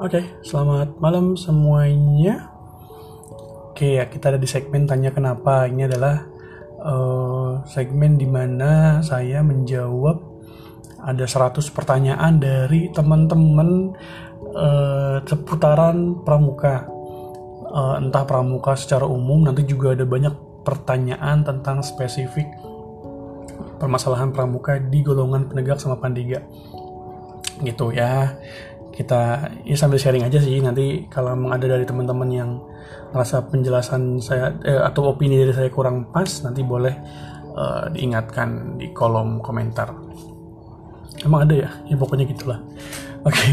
Oke, selamat malam semuanya. Oke, ya kita ada di segmen tanya kenapa. Ini adalah uh, segmen di mana saya menjawab ada 100 pertanyaan dari teman-teman uh, seputaran pramuka. Uh, entah pramuka secara umum, nanti juga ada banyak pertanyaan tentang spesifik permasalahan pramuka di golongan penegak sama pandiga gitu ya kita ya sambil sharing aja sih. Nanti kalau memang ada dari teman-teman yang merasa penjelasan saya eh, atau opini dari saya kurang pas nanti boleh uh, diingatkan di kolom komentar. Emang ada ya? Ya pokoknya gitulah. Oke. Okay.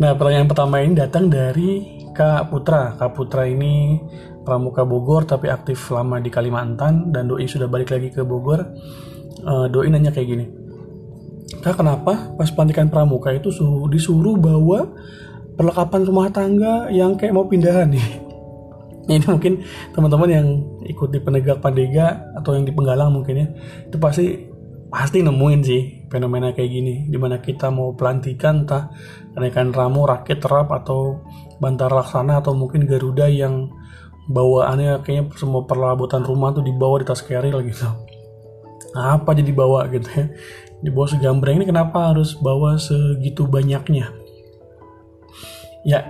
nah pertanyaan pertama ini datang dari Kak Putra. Kak Putra ini pramuka Bogor tapi aktif lama di Kalimantan. Dan doi sudah balik lagi ke Bogor. Uh, doi nanya kayak gini Kak kenapa pas pelantikan pramuka itu suruh, disuruh bawa perlengkapan rumah tangga yang kayak mau pindahan nih. Ini mungkin teman-teman yang ikut di penegak pandega atau yang di penggalang mungkin ya itu pasti pasti nemuin sih fenomena kayak gini di mana kita mau pelantikan entah kenaikan ramu rakit terap atau bantar laksana atau mungkin garuda yang bawaannya kayaknya semua perlabutan rumah tuh dibawa di tas carrier gitu apa jadi bawa gitu ya di bawah segambreng ini kenapa harus bawa segitu banyaknya? Ya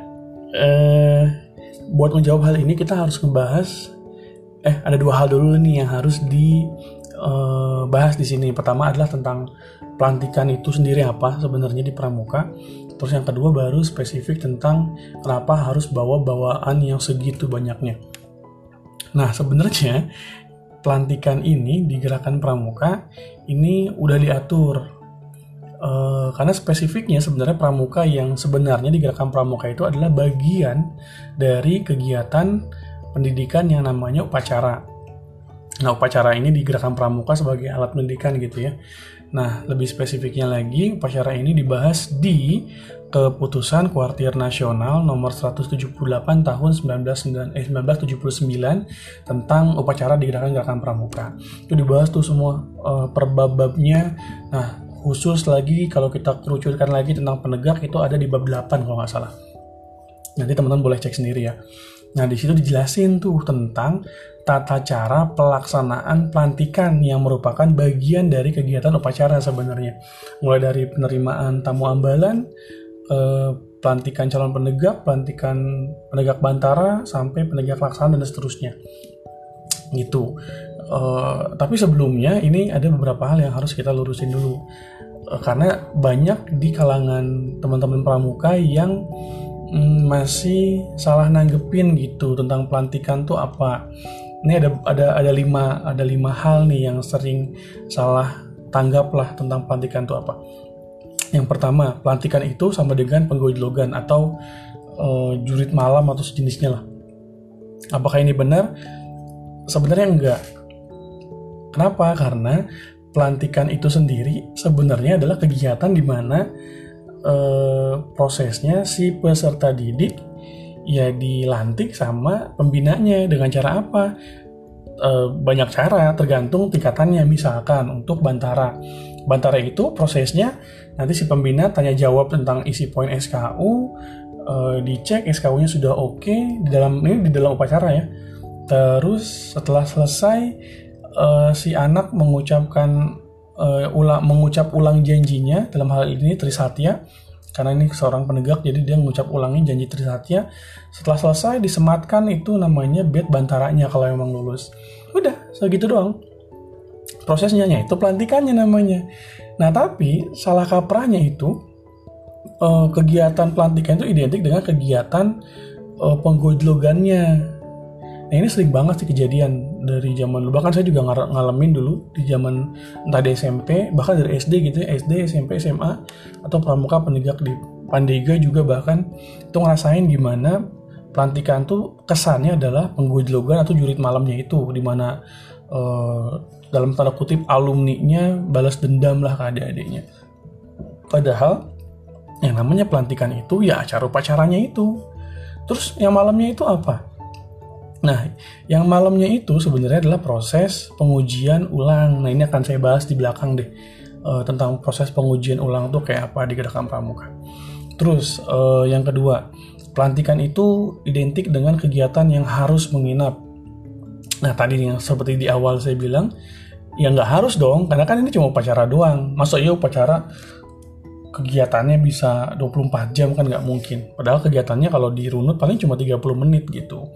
eh, buat menjawab hal ini kita harus ngebahas eh ada dua hal dulu nih yang harus dibahas eh, di sini. Pertama adalah tentang pelantikan itu sendiri apa sebenarnya di pramuka. Terus yang kedua baru spesifik tentang kenapa harus bawa bawaan yang segitu banyaknya. Nah sebenarnya pelantikan ini di gerakan pramuka ini udah diatur uh, karena spesifiknya sebenarnya pramuka yang sebenarnya di gerakan pramuka itu adalah bagian dari kegiatan pendidikan yang namanya upacara. Nah, upacara ini di gerakan pramuka sebagai alat pendidikan gitu ya. Nah, lebih spesifiknya lagi, upacara ini dibahas di keputusan Kuartir Nasional nomor 178 tahun 19, eh, 1979 tentang upacara di gerakan-gerakan pramuka. Itu dibahas tuh semua uh, perbab-babnya. Nah, khusus lagi kalau kita kerucutkan lagi tentang penegak itu ada di bab 8 kalau nggak salah. Nanti teman-teman boleh cek sendiri ya. Nah, di situ dijelasin tuh tentang tata cara pelaksanaan pelantikan yang merupakan bagian dari kegiatan upacara sebenarnya. Mulai dari penerimaan tamu ambalan, eh, pelantikan calon penegak, pelantikan penegak bantara, sampai penegak laksana dan seterusnya. Gitu. Eh, tapi sebelumnya ini ada beberapa hal yang harus kita lurusin dulu. Eh, karena banyak di kalangan teman-teman pramuka yang mm, masih salah nanggepin gitu tentang pelantikan tuh apa. Ini ada ada ada lima ada lima hal nih yang sering salah tanggap lah tentang pelantikan tuh apa. Yang pertama, pelantikan itu sama dengan penggojlogan atau uh, jurit malam atau sejenisnya lah. Apakah ini benar? Sebenarnya enggak. Kenapa? Karena pelantikan itu sendiri sebenarnya adalah kegiatan di mana uh, prosesnya si peserta didik ya dilantik sama pembinanya dengan cara apa? uh, banyak cara tergantung tingkatannya. Misalkan untuk bantara. Bantara itu prosesnya nanti si pembina tanya jawab tentang isi poin SKU eh, dicek SKU-nya sudah oke di dalam ini di dalam upacara ya. Terus setelah selesai uh, si anak mengucapkan uh, ulang mengucap ulang janjinya dalam hal ini Trisatya. Karena ini seorang penegak jadi dia mengucap ulangi janji Trisatya. Setelah selesai disematkan itu namanya bed bantaranya kalau memang lulus. Udah segitu doang. Prosesnya itu pelantikannya namanya. Nah tapi salah kaprahnya itu uh, kegiatan pelantikan itu identik dengan kegiatan uh, penggojlogannya Nah ini sering banget sih kejadian dari zaman dulu. Bahkan saya juga ng ngalamin dulu di zaman entah di SMP, bahkan dari SD gitu ya, SD, SMP, SMA, atau pramuka penegak di Pandega juga bahkan itu ngerasain gimana pelantikan tuh kesannya adalah penggojlogan atau jurit malamnya itu di mana uh, dalam tanda kutip alumninya balas dendam lah ke adik-adiknya. Padahal yang namanya pelantikan itu ya acara upacaranya itu. Terus yang malamnya itu apa? Nah, yang malamnya itu sebenarnya adalah proses pengujian ulang. Nah, ini akan saya bahas di belakang deh uh, tentang proses pengujian ulang itu kayak apa di gerakan pramuka. Terus uh, yang kedua, pelantikan itu identik dengan kegiatan yang harus menginap. Nah tadi yang seperti di awal saya bilang, ya nggak harus dong, karena kan ini cuma upacara doang. Masa iya upacara kegiatannya bisa 24 jam kan nggak mungkin. Padahal kegiatannya kalau dirunut paling cuma 30 menit gitu.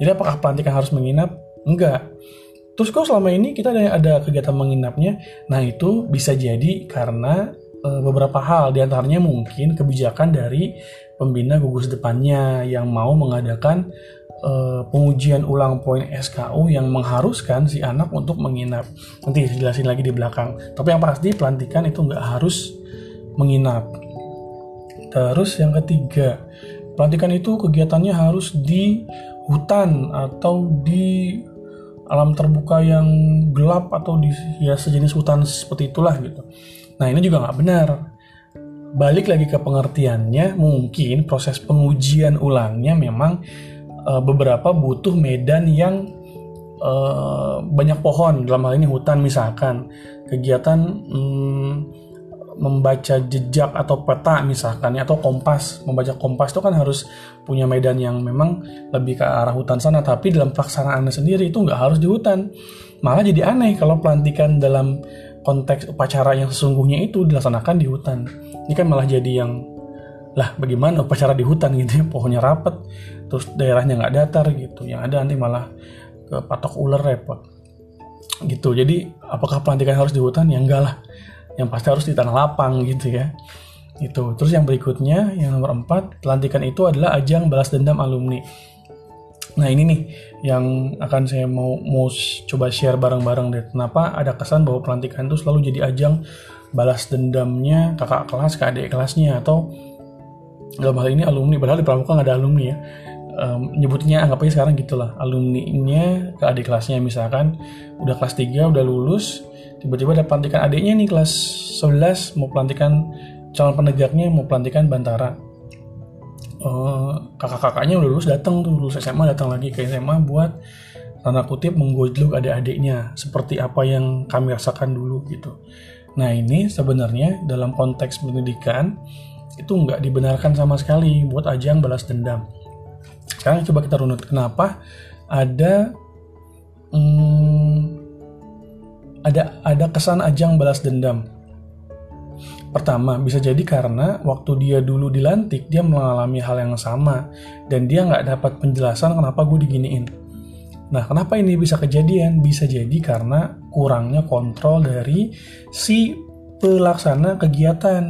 Jadi apakah pelantikan harus menginap? Enggak. Terus kok selama ini kita ada, ada kegiatan menginapnya? Nah itu bisa jadi karena e, beberapa hal di antaranya mungkin kebijakan dari pembina gugus depannya yang mau mengadakan e, pengujian ulang poin SKU yang mengharuskan si anak untuk menginap nanti jelasin lagi di belakang tapi yang pasti pelantikan itu nggak harus menginap terus yang ketiga pelantikan itu kegiatannya harus di hutan atau di alam terbuka yang gelap atau di ya sejenis hutan seperti itulah gitu Nah ini juga nggak benar. Balik lagi ke pengertiannya, mungkin proses pengujian ulangnya memang e, beberapa butuh medan yang e, banyak pohon, dalam hal ini hutan misalkan. Kegiatan mm, membaca jejak atau peta misalkan atau kompas. Membaca kompas itu kan harus punya medan yang memang lebih ke arah hutan sana. Tapi dalam pelaksanaannya sendiri itu nggak harus di hutan. Malah jadi aneh kalau pelantikan dalam konteks upacara yang sesungguhnya itu dilaksanakan di hutan. Ini kan malah jadi yang lah bagaimana upacara di hutan gitu ya? Pohonnya rapet terus daerahnya nggak datar gitu. Yang ada nanti malah ke patok ular repot. Gitu. Jadi apakah pelantikan harus di hutan? Ya enggak lah yang pasti harus di tanah lapang gitu ya. Itu. Terus yang berikutnya yang nomor empat pelantikan itu adalah ajang balas dendam alumni. Nah ini nih yang akan saya mau mau coba share bareng-bareng deh. Kenapa ada kesan bahwa pelantikan itu selalu jadi ajang balas dendamnya kakak kelas ke adik kelasnya? Atau dalam hal ini alumni padahal di pramuka nggak ada alumni ya. Um, nyebutnya anggap aja sekarang gitulah. Alumni-nya ke adik kelasnya misalkan udah kelas 3 udah lulus tiba-tiba ada pelantikan adiknya nih kelas 11 mau pelantikan calon penegaknya mau pelantikan bantara uh, kakak-kakaknya udah lulus datang tuh lulus SMA datang lagi ke SMA buat tanda kutip menggojlok adik-adiknya seperti apa yang kami rasakan dulu gitu. Nah ini sebenarnya dalam konteks pendidikan itu nggak dibenarkan sama sekali buat ajang balas dendam. Sekarang coba kita runut kenapa ada hmm, ada ada kesan ajang balas dendam Pertama, bisa jadi karena waktu dia dulu dilantik, dia mengalami hal yang sama, dan dia nggak dapat penjelasan kenapa gue diginiin. Nah, kenapa ini bisa kejadian? Bisa jadi karena kurangnya kontrol dari si pelaksana kegiatan.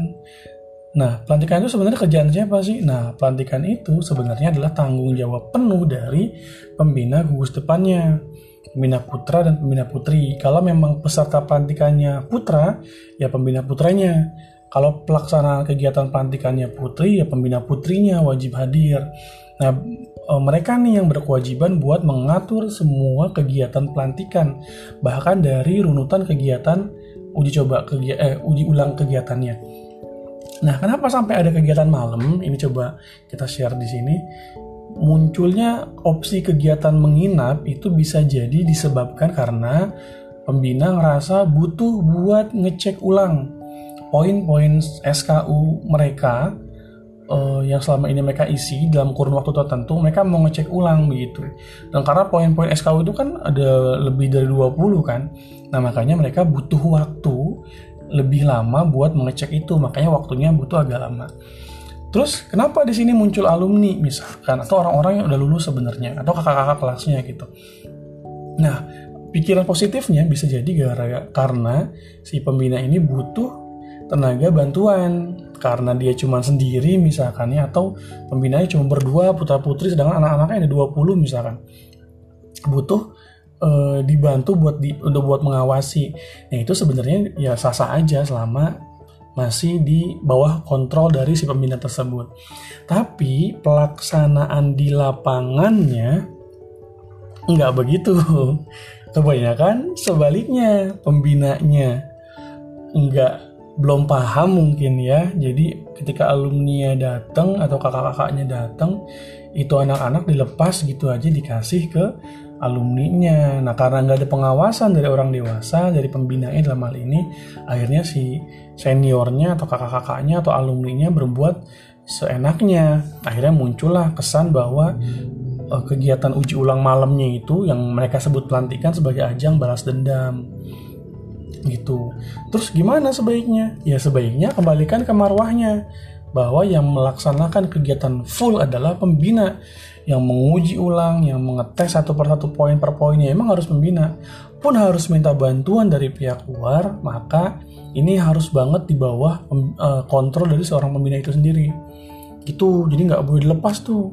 Nah, pelantikan itu sebenarnya kerjaan siapa sih? Nah, pelantikan itu sebenarnya adalah tanggung jawab penuh dari pembina gugus depannya pembina putra dan pembina putri. Kalau memang peserta pelantikannya putra, ya pembina putranya. Kalau pelaksanaan kegiatan pelantikannya putri, ya pembina putrinya wajib hadir. Nah, e, mereka nih yang berkewajiban buat mengatur semua kegiatan pelantikan, bahkan dari runutan kegiatan uji coba kegiatan eh, uji ulang kegiatannya. Nah, kenapa sampai ada kegiatan malam? Ini coba kita share di sini munculnya opsi kegiatan menginap itu bisa jadi disebabkan karena pembina ngerasa butuh buat ngecek ulang poin-poin SKU mereka uh, yang selama ini mereka isi dalam kurun waktu tertentu mereka mau ngecek ulang begitu. Dan karena poin-poin SKU itu kan ada lebih dari 20 kan nah makanya mereka butuh waktu lebih lama buat mengecek itu makanya waktunya butuh agak lama Terus kenapa di sini muncul alumni misalkan? Atau orang-orang yang udah lulus sebenarnya? Atau kakak-kakak kelasnya gitu. Nah, pikiran positifnya bisa jadi gara karena si pembina ini butuh tenaga bantuan. Karena dia cuma sendiri misalkan ya. Atau pembinanya cuma berdua putra putri sedangkan anak-anaknya ada 20 misalkan. Butuh e, dibantu buat di, untuk buat mengawasi. Nah itu sebenarnya ya sah-sah aja selama masih di bawah kontrol dari si pembina tersebut. Tapi pelaksanaan di lapangannya nggak begitu. Kebanyakan sebaliknya pembinanya nggak belum paham mungkin ya. Jadi ketika alumni datang atau kakak-kakaknya datang, itu anak-anak dilepas gitu aja dikasih ke alumninya. Nah karena nggak ada pengawasan dari orang dewasa, dari pembinanya dalam hal ini, akhirnya si seniornya atau kakak-kakaknya atau alumninya berbuat seenaknya. Akhirnya muncullah kesan bahwa uh, kegiatan uji ulang malamnya itu yang mereka sebut pelantikan sebagai ajang balas dendam. Gitu. Terus gimana sebaiknya? Ya sebaiknya kembalikan ke marwahnya bahwa yang melaksanakan kegiatan full adalah pembina yang menguji ulang, yang mengetes satu per satu poin per poinnya, emang harus pembina. Pun harus minta bantuan dari pihak luar, maka ini harus banget di bawah uh, kontrol dari seorang pembina itu sendiri. Gitu, jadi nggak boleh dilepas tuh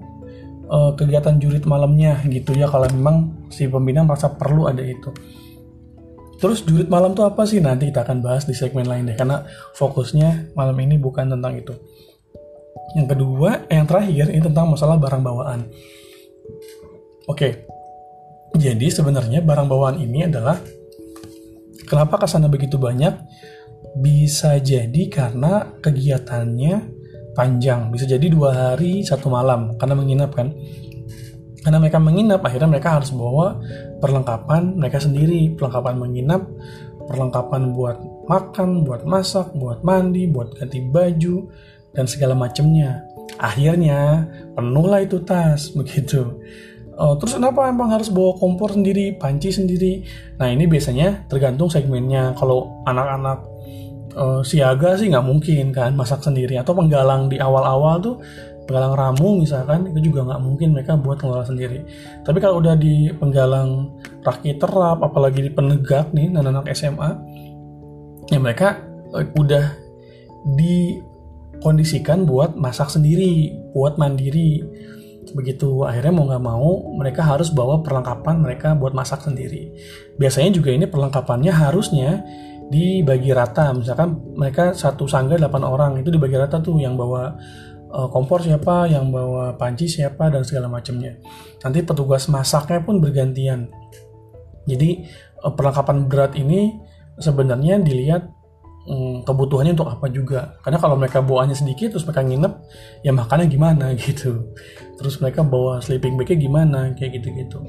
uh, kegiatan jurit malamnya gitu ya kalau memang si pembina merasa perlu ada itu. Terus jurit malam tuh apa sih? Nanti kita akan bahas di segmen lain deh karena fokusnya malam ini bukan tentang itu. Yang kedua, yang terakhir ini tentang masalah barang bawaan. Oke, jadi sebenarnya barang bawaan ini adalah kenapa ke sana begitu banyak? Bisa jadi karena kegiatannya panjang, bisa jadi dua hari satu malam karena menginap kan. Karena mereka menginap, akhirnya mereka harus bawa perlengkapan mereka sendiri, perlengkapan menginap, perlengkapan buat makan, buat masak, buat mandi, buat ganti baju, dan segala macamnya. Akhirnya penuhlah itu tas begitu. Uh, terus kenapa emang harus bawa kompor sendiri, panci sendiri? Nah ini biasanya tergantung segmennya. Kalau anak-anak uh, siaga sih nggak mungkin kan masak sendiri atau penggalang di awal-awal tuh penggalang ramu misalkan itu juga nggak mungkin mereka buat ngelola sendiri. Tapi kalau udah di penggalang rakit terap, apalagi di penegak nih anak-anak SMA, ya mereka uh, udah di kondisikan buat masak sendiri, buat mandiri. Begitu akhirnya mau nggak mau mereka harus bawa perlengkapan mereka buat masak sendiri. Biasanya juga ini perlengkapannya harusnya dibagi rata. Misalkan mereka satu sangga 8 orang itu dibagi rata tuh yang bawa uh, kompor siapa, yang bawa panci siapa dan segala macamnya. Nanti petugas masaknya pun bergantian. Jadi uh, perlengkapan berat ini sebenarnya dilihat hmm, kebutuhannya untuk apa juga? Karena kalau mereka bawaannya sedikit terus mereka nginep ya makannya gimana gitu. Terus mereka bawa sleeping bagnya gimana kayak gitu gitu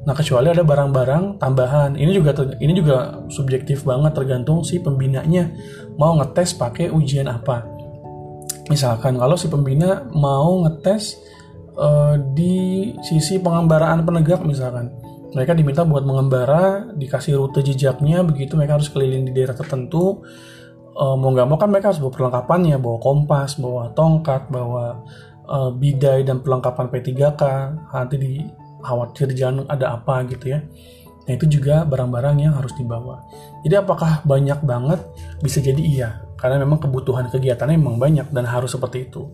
nah kecuali ada barang-barang tambahan. Ini juga ini juga subjektif banget tergantung si pembinanya mau ngetes pakai ujian apa. Misalkan kalau si pembina mau ngetes uh, di sisi pengembaraan penegak misalkan mereka diminta buat mengembara dikasih rute jejaknya begitu mereka harus keliling di daerah tertentu. Uh, mau nggak mau kan mereka harus bawa perlengkapannya bawa kompas bawa tongkat bawa uh, bidai dan perlengkapan P3K nanti di khawatir jalan ada apa gitu ya. Nah itu juga barang-barang yang harus dibawa. Jadi apakah banyak banget? Bisa jadi iya. Karena memang kebutuhan kegiatannya memang banyak dan harus seperti itu.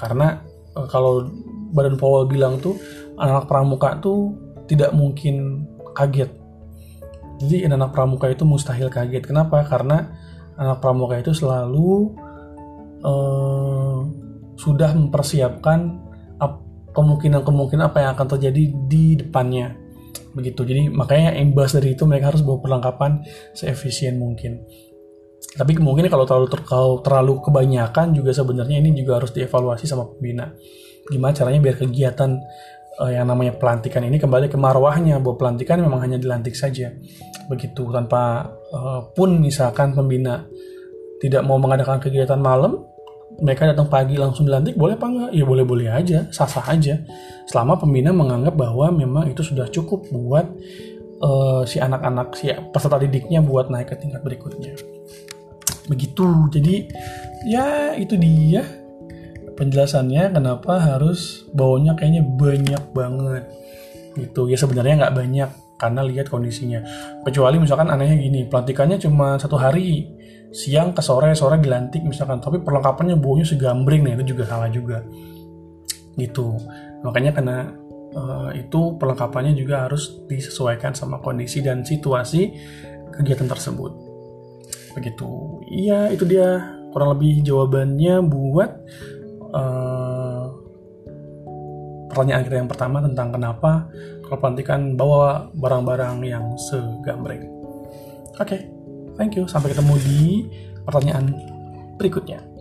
Karena uh, kalau Badan Powell bilang tuh anak pramuka tuh tidak mungkin kaget. Jadi anak pramuka itu mustahil kaget. Kenapa? Karena anak pramuka itu selalu uh, sudah mempersiapkan kemungkinan-kemungkinan apa yang akan terjadi di depannya. Begitu. Jadi makanya imbas dari itu mereka harus bawa perlengkapan seefisien mungkin. Tapi mungkin kalau terlalu terlalu, terlalu kebanyakan juga sebenarnya ini juga harus dievaluasi sama pembina. Gimana caranya biar kegiatan uh, yang namanya pelantikan ini kembali ke marwahnya bahwa pelantikan memang hanya dilantik saja. Begitu tanpa uh, pun misalkan pembina tidak mau mengadakan kegiatan malam mereka datang pagi langsung dilantik boleh apa enggak? Ya boleh boleh aja sah sah aja. Selama pembina menganggap bahwa memang itu sudah cukup buat uh, si anak-anak si peserta didiknya buat naik ke tingkat berikutnya. Begitu. Jadi ya itu dia penjelasannya kenapa harus baunya kayaknya banyak banget gitu. Ya sebenarnya nggak banyak karena lihat kondisinya. Kecuali misalkan anehnya gini pelantikannya cuma satu hari siang ke sore sore dilantik misalkan. Tapi perlengkapannya baunya segambring nah itu juga salah juga. Gitu. Makanya karena uh, itu perlengkapannya juga harus disesuaikan sama kondisi dan situasi kegiatan tersebut. Begitu. Iya itu dia kurang lebih jawabannya buat uh, pertanyaan kita yang pertama tentang kenapa kalau pelantikan bawa barang-barang yang segambreng. Oke, okay, thank you. Sampai ketemu di pertanyaan berikutnya.